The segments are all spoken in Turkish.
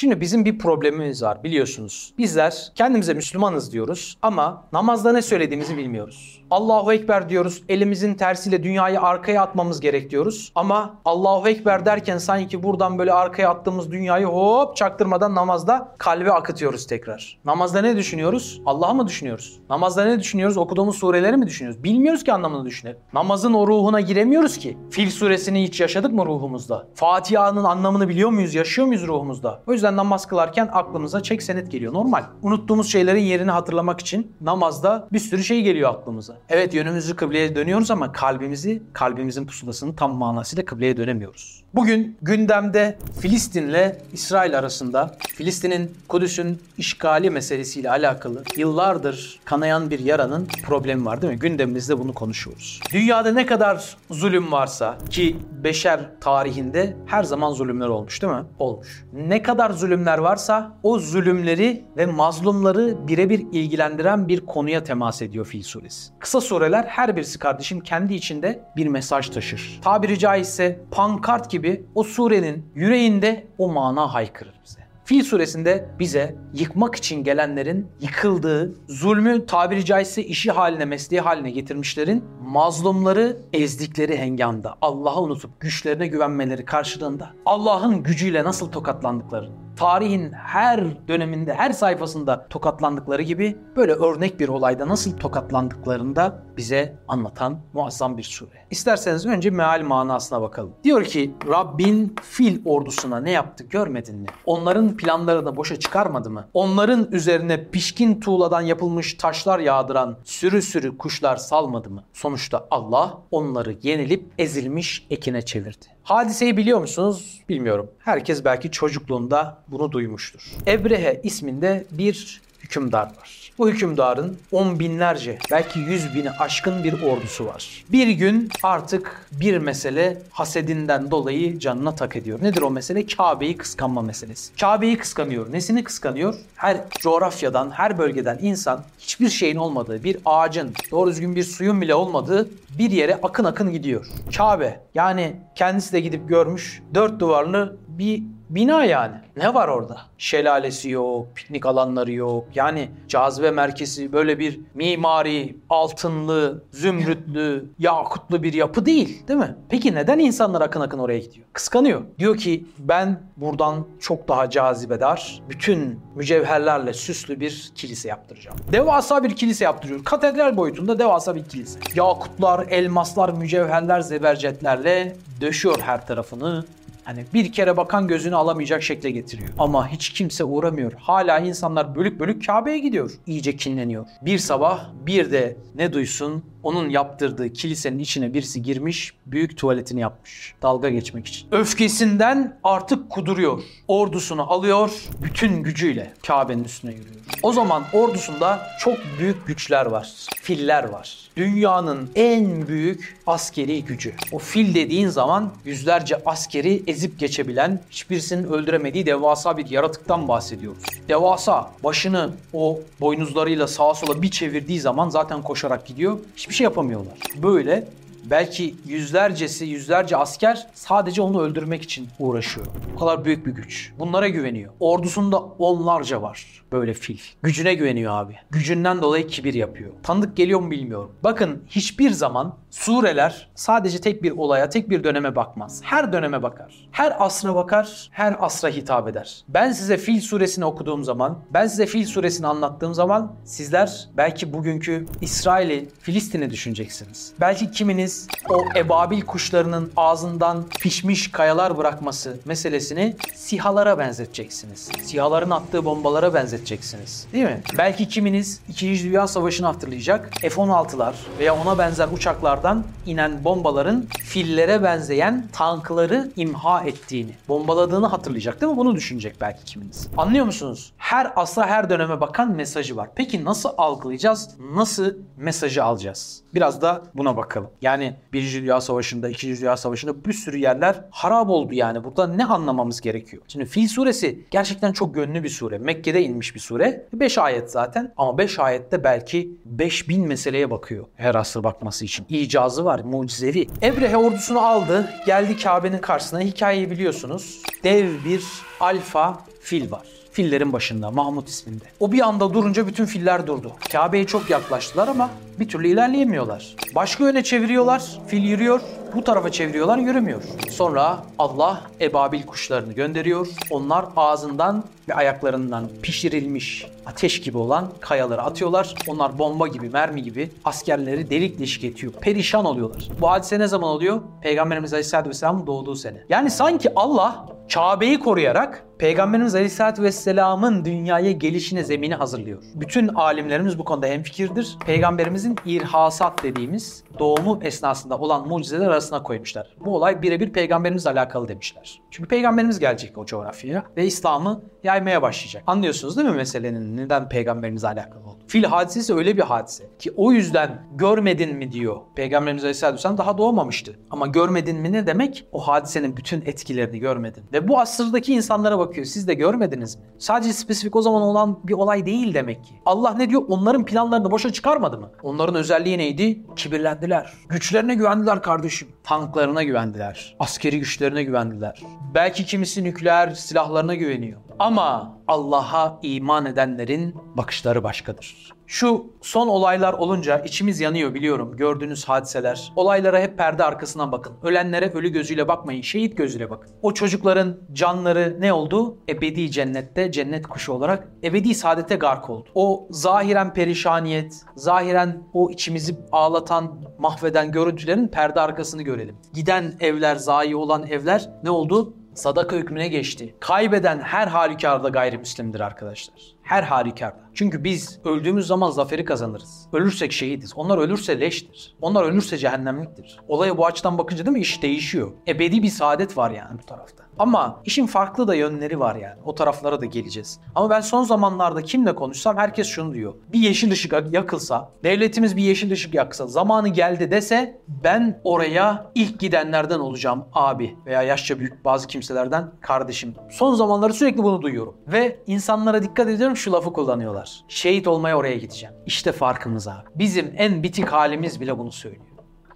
Şimdi bizim bir problemimiz var biliyorsunuz. Bizler kendimize Müslümanız diyoruz ama namazda ne söylediğimizi bilmiyoruz. Allahu Ekber diyoruz. Elimizin tersiyle dünyayı arkaya atmamız gerek diyoruz. Ama Allahu Ekber derken sanki buradan böyle arkaya attığımız dünyayı hop çaktırmadan namazda kalbe akıtıyoruz tekrar. Namazda ne düşünüyoruz? Allah'ı mı düşünüyoruz? Namazda ne düşünüyoruz? Okuduğumuz sureleri mi düşünüyoruz? Bilmiyoruz ki anlamını düşünelim. Namazın o ruhuna giremiyoruz ki. Fil suresini hiç yaşadık mı ruhumuzda? Fatiha'nın anlamını biliyor muyuz? Yaşıyor muyuz ruhumuzda? O yüzden namaz kılarken aklımıza çek senet geliyor. Normal. Unuttuğumuz şeylerin yerini hatırlamak için namazda bir sürü şey geliyor aklımıza. Evet yönümüzü kıbleye dönüyoruz ama kalbimizi, kalbimizin pusulasını tam manasıyla kıbleye dönemiyoruz. Bugün gündemde Filistin'le İsrail arasında Filistin'in Kudüs'ün işgali meselesiyle alakalı yıllardır kanayan bir yaranın problemi var değil mi? Gündemimizde bunu konuşuyoruz. Dünyada ne kadar zulüm varsa ki beşer tarihinde her zaman zulümler olmuş değil mi? Olmuş. Ne kadar zulümler varsa o zulümleri ve mazlumları birebir ilgilendiren bir konuya temas ediyor Fil suresi. Kısa sureler her birisi kardeşim kendi içinde bir mesaj taşır. Tabiri caizse pankart gibi o surenin yüreğinde o mana haykırır bize. Fil suresinde bize yıkmak için gelenlerin yıkıldığı, zulmü tabiri caizse işi haline, mesleği haline getirmişlerin mazlumları ezdikleri hengamda, Allah'ı unutup güçlerine güvenmeleri karşılığında Allah'ın gücüyle nasıl tokatlandıklarını, tarihin her döneminde, her sayfasında tokatlandıkları gibi böyle örnek bir olayda nasıl tokatlandıklarını da bize anlatan muazzam bir sure. İsterseniz önce meal manasına bakalım. Diyor ki Rabbin fil ordusuna ne yaptı görmedin mi? Onların planlarını boşa çıkarmadı mı? Onların üzerine pişkin tuğladan yapılmış taşlar yağdıran sürü sürü kuşlar salmadı mı? Sonuçta Allah onları yenilip ezilmiş ekine çevirdi. Hadiseyi biliyor musunuz? Bilmiyorum. Herkes belki çocukluğunda bunu duymuştur. Ebrehe isminde bir hükümdar var. Bu hükümdarın on binlerce belki yüz bini aşkın bir ordusu var. Bir gün artık bir mesele hasedinden dolayı canına tak ediyor. Nedir o mesele? Kabe'yi kıskanma meselesi. Kabe'yi kıskanıyor. Nesini kıskanıyor? Her coğrafyadan, her bölgeden insan hiçbir şeyin olmadığı, bir ağacın, doğru düzgün bir suyun bile olmadığı bir yere akın akın gidiyor. Kabe. Yani kendisi de gidip görmüş. Dört duvarlı bir bina yani. Ne var orada? Şelalesi yok, piknik alanları yok. Yani cazibe merkezi böyle bir mimari, altınlı, zümrütlü, yakutlu bir yapı değil değil mi? Peki neden insanlar akın akın oraya gidiyor? Kıskanıyor. Diyor ki ben buradan çok daha cazibedar, bütün mücevherlerle süslü bir kilise yaptıracağım. Devasa bir kilise yaptırıyor. Katedral boyutunda devasa bir kilise. Yakutlar, elmaslar, mücevherler, zebercetlerle döşüyor her tarafını. Hani bir kere bakan gözünü alamayacak şekle getiriyor. Ama hiç kimse uğramıyor. Hala insanlar bölük bölük Kabe'ye gidiyor. İyice kinleniyor. Bir sabah bir de ne duysun onun yaptırdığı kilisenin içine birisi girmiş, büyük tuvaletini yapmış. Dalga geçmek için. Öfkesinden artık kuduruyor. Ordusunu alıyor, bütün gücüyle Kabe'nin üstüne yürüyor. O zaman ordusunda çok büyük güçler var. Filler var. Dünyanın en büyük askeri gücü. O fil dediğin zaman yüzlerce askeri ezip geçebilen, hiçbirisinin öldüremediği devasa bir yaratıktan bahsediyoruz. Devasa başını o boynuzlarıyla sağa sola bir çevirdiği zaman zaten koşarak gidiyor. Hiçbir şey yapamıyorlar. Böyle belki yüzlercesi, yüzlerce asker sadece onu öldürmek için uğraşıyor. Bu kadar büyük bir güç. Bunlara güveniyor. Ordusunda onlarca var böyle fil. Gücüne güveniyor abi. Gücünden dolayı kibir yapıyor. Tanıdık geliyor mu bilmiyorum. Bakın hiçbir zaman sureler sadece tek bir olaya, tek bir döneme bakmaz. Her döneme bakar. Her asra bakar, her asra hitap eder. Ben size Fil suresini okuduğum zaman, ben size Fil suresini anlattığım zaman sizler belki bugünkü İsrail'i, Filistin'i düşüneceksiniz. Belki kiminiz o ebabil kuşlarının ağzından pişmiş kayalar bırakması meselesini sihalara benzeteceksiniz. Sihaların attığı bombalara benzeteceksiniz. Değil mi? Belki kiminiz 2. Dünya Savaşı'nı hatırlayacak. F-16'lar veya ona benzer uçaklardan inen bombaların fillere benzeyen tankları imha ettiğini, bombaladığını hatırlayacak değil mi? Bunu düşünecek belki kiminiz. Anlıyor musunuz? Her asra her döneme bakan mesajı var. Peki nasıl algılayacağız? Nasıl mesajı alacağız? Biraz da buna bakalım. Yani 1. Dünya Savaşı'nda, 2. Dünya Savaşı'nda bir sürü yerler harap oldu yani. Burada ne anlamamız gerekiyor? Şimdi Fil suresi gerçekten çok gönlü bir sure. Mekke'de inmiş bir sure. 5 ayet zaten ama 5 ayette belki 5000 meseleye bakıyor her asır bakması için. İcazı var, mucizevi. Ebrehe ordusunu aldı, geldi Kabe'nin karşısına. Hikayeyi biliyorsunuz. Dev bir alfa fil var. Fillerin başında Mahmut isminde. O bir anda durunca bütün filler durdu. Kabe'ye çok yaklaştılar ama bir türlü ilerleyemiyorlar. Başka yöne çeviriyorlar, fil yürüyor. Bu tarafa çeviriyorlar, yürümüyor. Sonra Allah ebabil kuşlarını gönderiyor. Onlar ağzından ve ayaklarından pişirilmiş ateş gibi olan kayaları atıyorlar. Onlar bomba gibi, mermi gibi askerleri delik deşik ediyor. Perişan oluyorlar. Bu hadise ne zaman oluyor? Peygamberimiz Aleyhisselatü Vesselam'ın doğduğu sene. Yani sanki Allah Kabe'yi koruyarak Peygamberimiz Aleyhisselatü Vesselam'ın dünyaya gelişine zemini hazırlıyor. Bütün alimlerimiz bu konuda hemfikirdir. Peygamberimizin irhasat dediğimiz doğumu esnasında olan mucizeler arasına koymuşlar. Bu olay birebir peygamberimizle alakalı demişler. Çünkü peygamberimiz gelecek o coğrafyaya ve İslam'ı yaymaya başlayacak. Anlıyorsunuz değil mi meselenin neden peygamberimizle alakalı oldu? Fil hadisesi öyle bir hadise ki o yüzden görmedin mi diyor. Peygamberimiz Aleyhisselatü Vesselam daha doğmamıştı. Ama görmedin mi ne demek? O hadisenin bütün etkilerini görmedin. Ve bu asırdaki insanlara bakıyor. Siz de görmediniz mi? Sadece spesifik o zaman olan bir olay değil demek ki. Allah ne diyor? Onların planlarını boşa çıkarmadı mı? Onların özelliği neydi? Kibirlendiler. Güçlerine güvendiler kardeşim. Tanklarına güvendiler. Askeri güçlerine güvendiler. Belki kimisi nükleer silahlarına güveniyor. Ama Allah'a iman edenlerin bakışları başkadır. Şu son olaylar olunca içimiz yanıyor biliyorum gördüğünüz hadiseler. Olaylara hep perde arkasından bakın. Ölenlere ölü gözüyle bakmayın, şehit gözüyle bakın. O çocukların canları ne oldu? Ebedi cennette, cennet kuşu olarak ebedi saadete gark oldu. O zahiren perişaniyet, zahiren o içimizi ağlatan, mahveden görüntülerin perde arkasını görelim. Giden evler, zayi olan evler ne oldu? Sadaka hükmüne geçti. Kaybeden her halükarda gayrimüslimdir arkadaşlar. Her halükarda. Çünkü biz öldüğümüz zaman zaferi kazanırız. Ölürsek şehidiz. Onlar ölürse leştir. Onlar ölürse cehennemliktir. Olaya bu açıdan bakınca değil mi iş değişiyor. Ebedi bir saadet var yani bu tarafta. Ama işin farklı da yönleri var yani. O taraflara da geleceğiz. Ama ben son zamanlarda kimle konuşsam herkes şunu diyor. Bir yeşil ışık yakılsa, devletimiz bir yeşil ışık yaksa, zamanı geldi dese ben oraya ilk gidenlerden olacağım abi veya yaşça büyük bazı kimselerden kardeşim. Son zamanlarda sürekli bunu duyuyorum. Ve insanlara dikkat ediyorum şu lafı kullanıyorlar. Şehit olmaya oraya gideceğim. İşte farkımız abi. Bizim en bitik halimiz bile bunu söylüyor.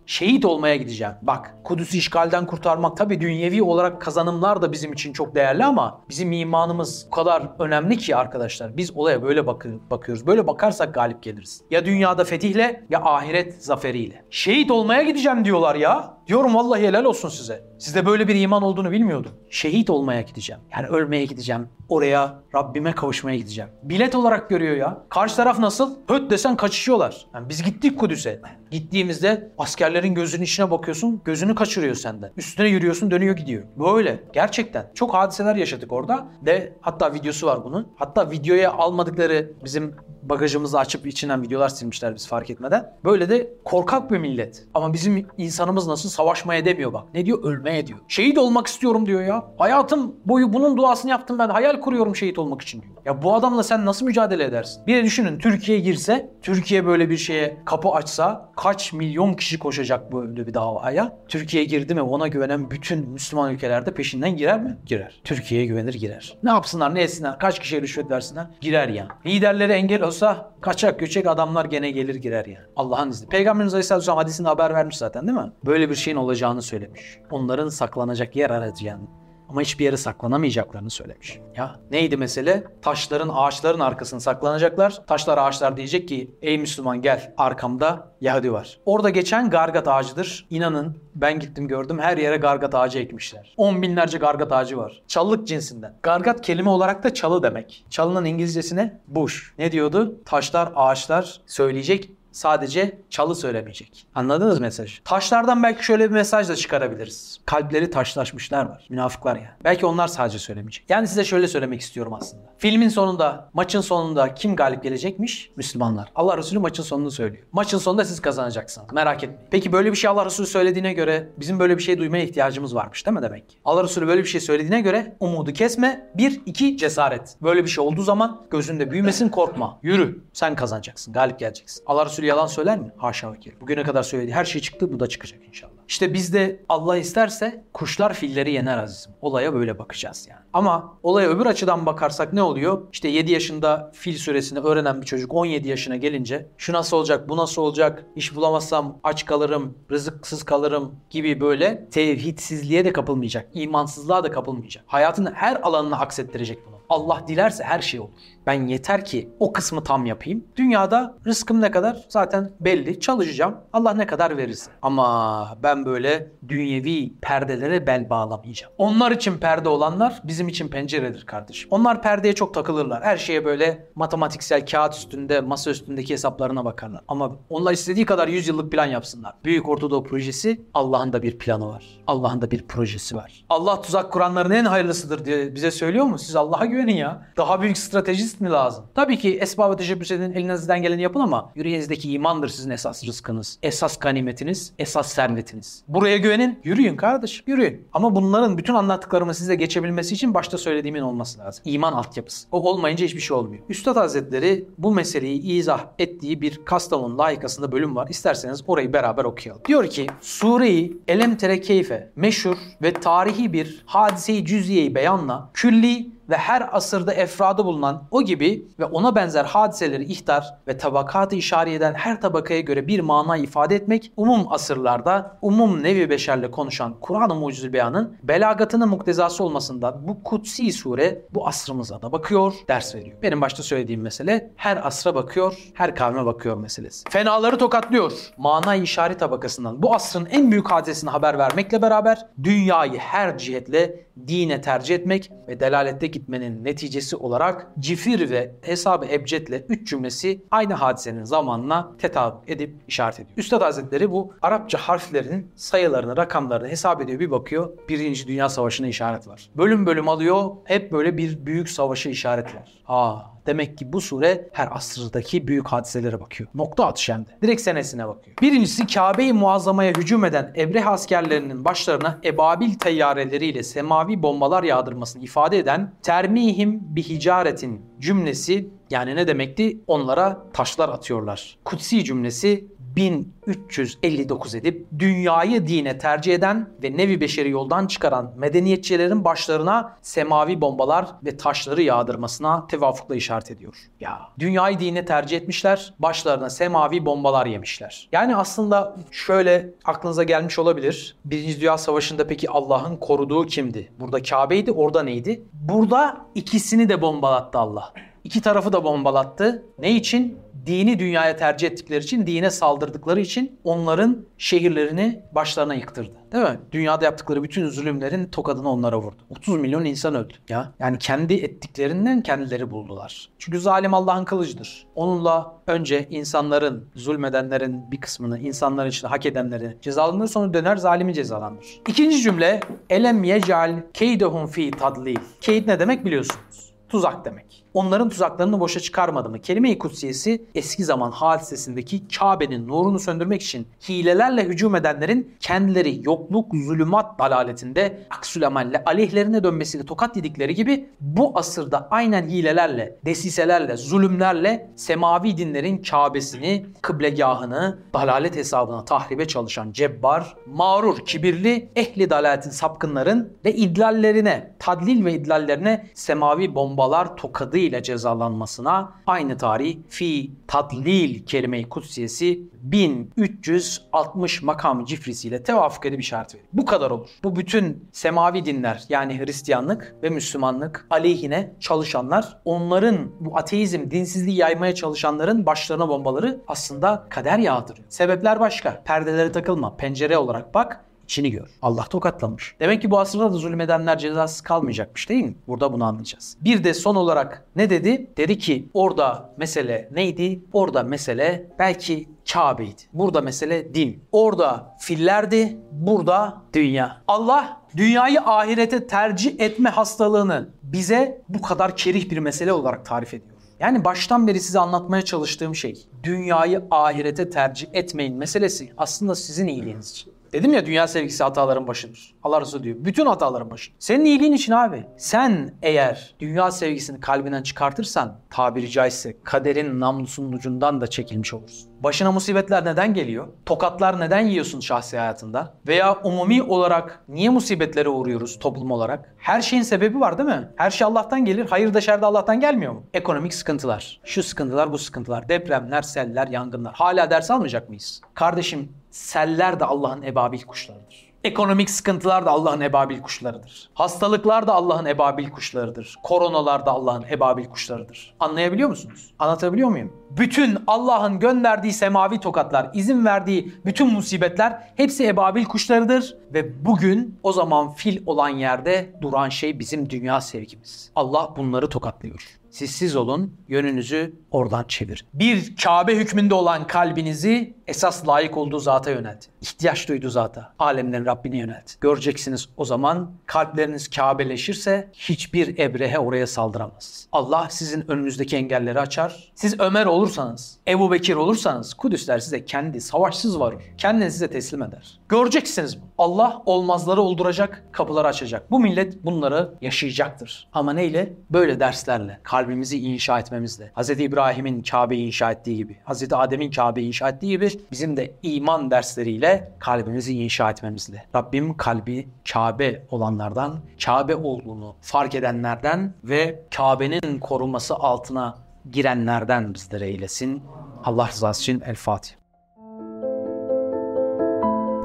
Şehit olmaya gideceğim. Bak Kudüs'ü işgalden kurtarmak tabii dünyevi olarak kazanımlar da bizim için çok değerli ama bizim imanımız o kadar önemli ki arkadaşlar. Biz olaya böyle bakı bakıyoruz. Böyle bakarsak galip geliriz. Ya dünyada fetihle ya ahiret zaferiyle. Şehit olmaya gideceğim diyorlar ya. Diyorum vallahi helal olsun size. Sizde böyle bir iman olduğunu bilmiyordum. Şehit olmaya gideceğim. Yani ölmeye gideceğim. Oraya Rabbime kavuşmaya gideceğim. Bilet olarak görüyor ya. Karşı taraf nasıl? Höt desen kaçışıyorlar. Yani biz gittik Kudüs'e. Gittiğimizde askerlerin gözünün içine bakıyorsun. Gözünü kaçırıyor senden. Üstüne yürüyorsun dönüyor gidiyor. Böyle. Gerçekten. Çok hadiseler yaşadık orada. De hatta videosu var bunun. Hatta videoya almadıkları bizim bagajımızı açıp içinden videolar silmişler biz fark etmeden. Böyle de korkak bir millet. Ama bizim insanımız nasıl savaşmaya demiyor bak. Ne diyor? Ölmeye diyor. Şehit olmak istiyorum diyor ya. Hayatım boyu bunun duasını yaptım ben. Hayal kuruyorum şehit olmak için diyor. Ya bu adamla sen nasıl mücadele edersin? Bir de düşünün Türkiye girse, Türkiye böyle bir şeye kapı açsa kaç milyon kişi koşacak böyle bir davaya? Türkiye girdi mi ona güvenen bütün Müslüman ülkelerde peşinden girer mi? Girer. Türkiye'ye güvenir girer. Ne yapsınlar ne etsinler kaç kişiye rüşvet versinler? Girer ya. Liderlere engel olsa kaçak göçek adamlar gene gelir girer yani. Allah'ın izni. Peygamberimiz Aleyhisselatü Vesselam hadisinde haber vermiş zaten değil mi? Böyle bir şeyin olacağını söylemiş. Onların saklanacak yer arayacağını ama hiçbir yere saklanamayacaklarını söylemiş. Ya neydi mesele? Taşların, ağaçların arkasına saklanacaklar. Taşlar, ağaçlar diyecek ki ey Müslüman gel arkamda Yahudi var. Orada geçen gargat ağacıdır. İnanın ben gittim gördüm her yere gargat ağacı ekmişler. On binlerce gargat ağacı var. Çalılık cinsinden. Gargat kelime olarak da çalı demek. Çalının İngilizcesine bush. Ne diyordu? Taşlar, ağaçlar söyleyecek sadece çalı söylemeyecek. Anladınız mesaj? Taşlardan belki şöyle bir mesaj da çıkarabiliriz. Kalpleri taşlaşmışlar var. Münafıklar ya. Belki onlar sadece söylemeyecek. Yani size şöyle söylemek istiyorum aslında. Filmin sonunda, maçın sonunda kim galip gelecekmiş? Müslümanlar. Allah Resulü maçın sonunu söylüyor. Maçın sonunda siz kazanacaksınız. Merak etmeyin. Peki böyle bir şey Allah Resulü söylediğine göre bizim böyle bir şey duymaya ihtiyacımız varmış değil mi demek ki? Allah Resulü böyle bir şey söylediğine göre umudu kesme. Bir, iki cesaret. Böyle bir şey olduğu zaman gözünde büyümesin korkma. Yürü. Sen kazanacaksın. Galip geleceksin. Allah Resulü yalan söyler mi? Haşa ve. Bugüne kadar söylediği her şey çıktı bu da çıkacak inşallah. İşte biz de Allah isterse kuşlar filleri yener azizim. Olaya böyle bakacağız yani. Ama olaya öbür açıdan bakarsak ne oluyor? İşte 7 yaşında fil süresini öğrenen bir çocuk 17 yaşına gelince şu nasıl olacak, bu nasıl olacak, iş bulamazsam aç kalırım, rızıksız kalırım gibi böyle tevhidsizliğe de kapılmayacak, imansızlığa da kapılmayacak. Hayatın her alanına aksettirecek bunu. Allah dilerse her şey olur. Ben yeter ki o kısmı tam yapayım. Dünyada rızkım ne kadar zaten belli. Çalışacağım. Allah ne kadar verirse. Ama ben böyle dünyevi perdelere bel bağlamayacağım. Onlar için perde olanlar bizim için penceredir kardeşim. Onlar perdeye çok takılırlar. Her şeye böyle matematiksel kağıt üstünde, masa üstündeki hesaplarına bakarlar. Ama onlar istediği kadar 100 yıllık plan yapsınlar. Büyük Ortadoğu projesi Allah'ın da bir planı var. Allah'ın da bir projesi var. Allah tuzak kuranların en hayırlısıdır diye bize söylüyor mu? Siz Allah'a güvenin ya. Daha büyük stratejist mi lazım? Tabii ki esbabı teşebbüs edin, elinizden geleni yapın ama yüreğinizdeki imandır sizin esas rızkınız. Esas ganimetiniz, esas servetiniz. Buraya güvenin, yürüyün kardeşim, yürüyün. Ama bunların bütün anlattıklarımı size geçebilmesi için başta söylediğimin olması lazım. İman altyapısı. O olmayınca hiçbir şey olmuyor. Üstad Hazretleri bu meseleyi izah ettiği bir Kastamonu layıkasında bölüm var. İsterseniz orayı beraber okuyalım. Diyor ki, Sure-i Elem Tere Keyfe meşhur ve tarihi bir hadise-i cüziyeyi beyanla külli ve her asırda efradı bulunan o gibi ve ona benzer hadiseleri ihtar ve tabakatı işaret eden her tabakaya göre bir mana ifade etmek umum asırlarda umum nevi beşerle konuşan Kur'an-ı Mucizül Beyan'ın belagatının muktezası olmasından bu kutsi sure bu asrımıza da bakıyor, ders veriyor. Benim başta söylediğim mesele her asra bakıyor, her kavme bakıyor meselesi. Fenaları tokatlıyor. Mana işaret tabakasından bu asrın en büyük hadisesini haber vermekle beraber dünyayı her cihetle dine tercih etmek ve delalette gitmenin neticesi olarak cifir ve hesabı ebcetle üç cümlesi aynı hadisenin zamanına tetavuk edip işaret ediyor. Üstad Hazretleri bu Arapça harflerin sayılarını, rakamlarını hesap ediyor. Bir bakıyor Birinci Dünya Savaşı'na işaret var. Bölüm bölüm alıyor. Hep böyle bir büyük savaşa işaret var. Aa Demek ki bu sure her asırdaki büyük hadiselere bakıyor. Nokta atış hem de. Direkt senesine bakıyor. Birincisi Kabe-i Muazzama'ya hücum eden Ebrehe askerlerinin başlarına ebabil teyyareleriyle semavi bombalar yağdırmasını ifade eden termihim bi hicaretin cümlesi yani ne demekti? Onlara taşlar atıyorlar. Kutsi cümlesi 1359 edip dünyayı dine tercih eden ve nevi beşeri yoldan çıkaran medeniyetçilerin başlarına semavi bombalar ve taşları yağdırmasına tevafukla işaret ediyor. Ya dünyayı dine tercih etmişler, başlarına semavi bombalar yemişler. Yani aslında şöyle aklınıza gelmiş olabilir. Birinci Dünya Savaşı'nda peki Allah'ın koruduğu kimdi? Burada Kabe'ydi, orada neydi? Burada ikisini de bombalattı Allah. İki tarafı da bombalattı. Ne için? dini dünyaya tercih ettikleri için, dine saldırdıkları için onların şehirlerini başlarına yıktırdı. Değil mi? Dünyada yaptıkları bütün zulümlerin tokadını onlara vurdu. 30 milyon insan öldü. Ya yani kendi ettiklerinden kendileri buldular. Çünkü zalim Allah'ın kılıcıdır. Onunla önce insanların, zulmedenlerin bir kısmını, insanların içinde hak edenleri cezalandırır sonra döner zalimi cezalandırır. İkinci cümle elem yecal keydehum fi tadlil. Keyd ne demek biliyorsunuz? Tuzak demek onların tuzaklarını boşa çıkarmadı mı? Kelime-i kutsiyesi eski zaman hadisesindeki Kabe'nin nurunu söndürmek için hilelerle hücum edenlerin kendileri yokluk, zulümat dalaletinde aksülemalle aleyhlerine dönmesiyle tokat yedikleri gibi bu asırda aynen hilelerle, desiselerle, zulümlerle semavi dinlerin Kabe'sini, kıblegahını, dalalet hesabına tahribe çalışan cebbar, mağrur, kibirli, ehli dalaletin sapkınların ve idlallerine, tadlil ve idlallerine semavi bombalar tokadı ile cezalanmasına aynı tarih fi tadlil kelime-i kutsiyesi 1360 makam cifrisiyle tevafuk edip işaret veriyor. Bu kadar olur. Bu bütün semavi dinler yani Hristiyanlık ve Müslümanlık aleyhine çalışanlar onların bu ateizm, dinsizliği yaymaya çalışanların başlarına bombaları aslında kader yağdırıyor. Sebepler başka. Perdelere takılma. Pencere olarak bak İçini gör. Allah tokatlamış. Demek ki bu asırda da zulmedenler cezasız kalmayacakmış değil mi? Burada bunu anlayacağız. Bir de son olarak ne dedi? Dedi ki orada mesele neydi? Orada mesele belki Kabe'ydi. Burada mesele din. Orada fillerdi, burada dünya. Allah dünyayı ahirete tercih etme hastalığını bize bu kadar kerih bir mesele olarak tarif ediyor. Yani baştan beri size anlatmaya çalıştığım şey dünyayı ahirete tercih etmeyin meselesi aslında sizin iyiliğiniz için. Dedim ya dünya sevgisi hataların başıdır. Allah Resulü diyor. Bütün hataların başı. Senin iyiliğin için abi. Sen eğer dünya sevgisini kalbinden çıkartırsan tabiri caizse kaderin namlusunun ucundan da çekilmiş olursun. Başına musibetler neden geliyor? Tokatlar neden yiyorsun şahsi hayatında? Veya umumi olarak niye musibetlere uğruyoruz toplum olarak? Her şeyin sebebi var değil mi? Her şey Allah'tan gelir. Hayır da şer de Allah'tan gelmiyor mu? Ekonomik sıkıntılar. Şu sıkıntılar bu sıkıntılar. Depremler, seller, yangınlar. Hala ders almayacak mıyız? Kardeşim seller de Allah'ın ebabil kuşlarıdır. Ekonomik sıkıntılar da Allah'ın ebabil kuşlarıdır. Hastalıklar da Allah'ın ebabil kuşlarıdır. Koronalar da Allah'ın ebabil kuşlarıdır. Anlayabiliyor musunuz? Anlatabiliyor muyum? Bütün Allah'ın gönderdiği semavi tokatlar, izin verdiği bütün musibetler hepsi ebabil kuşlarıdır ve bugün o zaman fil olan yerde duran şey bizim dünya sevgimiz. Allah bunları tokatlıyor. Siz siz olun, yönünüzü oradan çevir. Bir Kabe hükmünde olan kalbinizi esas layık olduğu zata yönelt. İhtiyaç duyduğu zata, alemlerin Rabbine yönelt. Göreceksiniz o zaman kalpleriniz Kabeleşirse hiçbir ebrehe oraya saldıramaz. Allah sizin önünüzdeki engelleri açar. Siz Ömer olursanız, Ebu Bekir olursanız Kudüsler size kendi savaşsız varır. Kendini size teslim eder. Göreceksiniz bu. Allah olmazları olduracak, kapıları açacak. Bu millet bunları yaşayacaktır. Ama neyle? Böyle derslerle, kalbimizi inşa etmemizle. Hz. İbrahim'in Kabe'yi inşa ettiği gibi, Hz. Adem'in Kabe'yi inşa ettiği gibi bizim de iman dersleriyle kalbimizi inşa etmemizle. Rabbim kalbi Kabe olanlardan, Kabe olduğunu fark edenlerden ve Kabe'nin koruması altına girenlerden bizlere eylesin. Allah rızası için El Fatiha.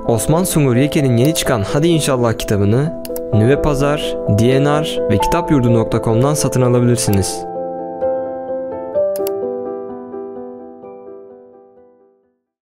Osman Sungur Yeke'nin yeni çıkan Hadi İnşallah kitabını Nüve Pazar, DNR ve kitapyurdu.com'dan satın alabilirsiniz.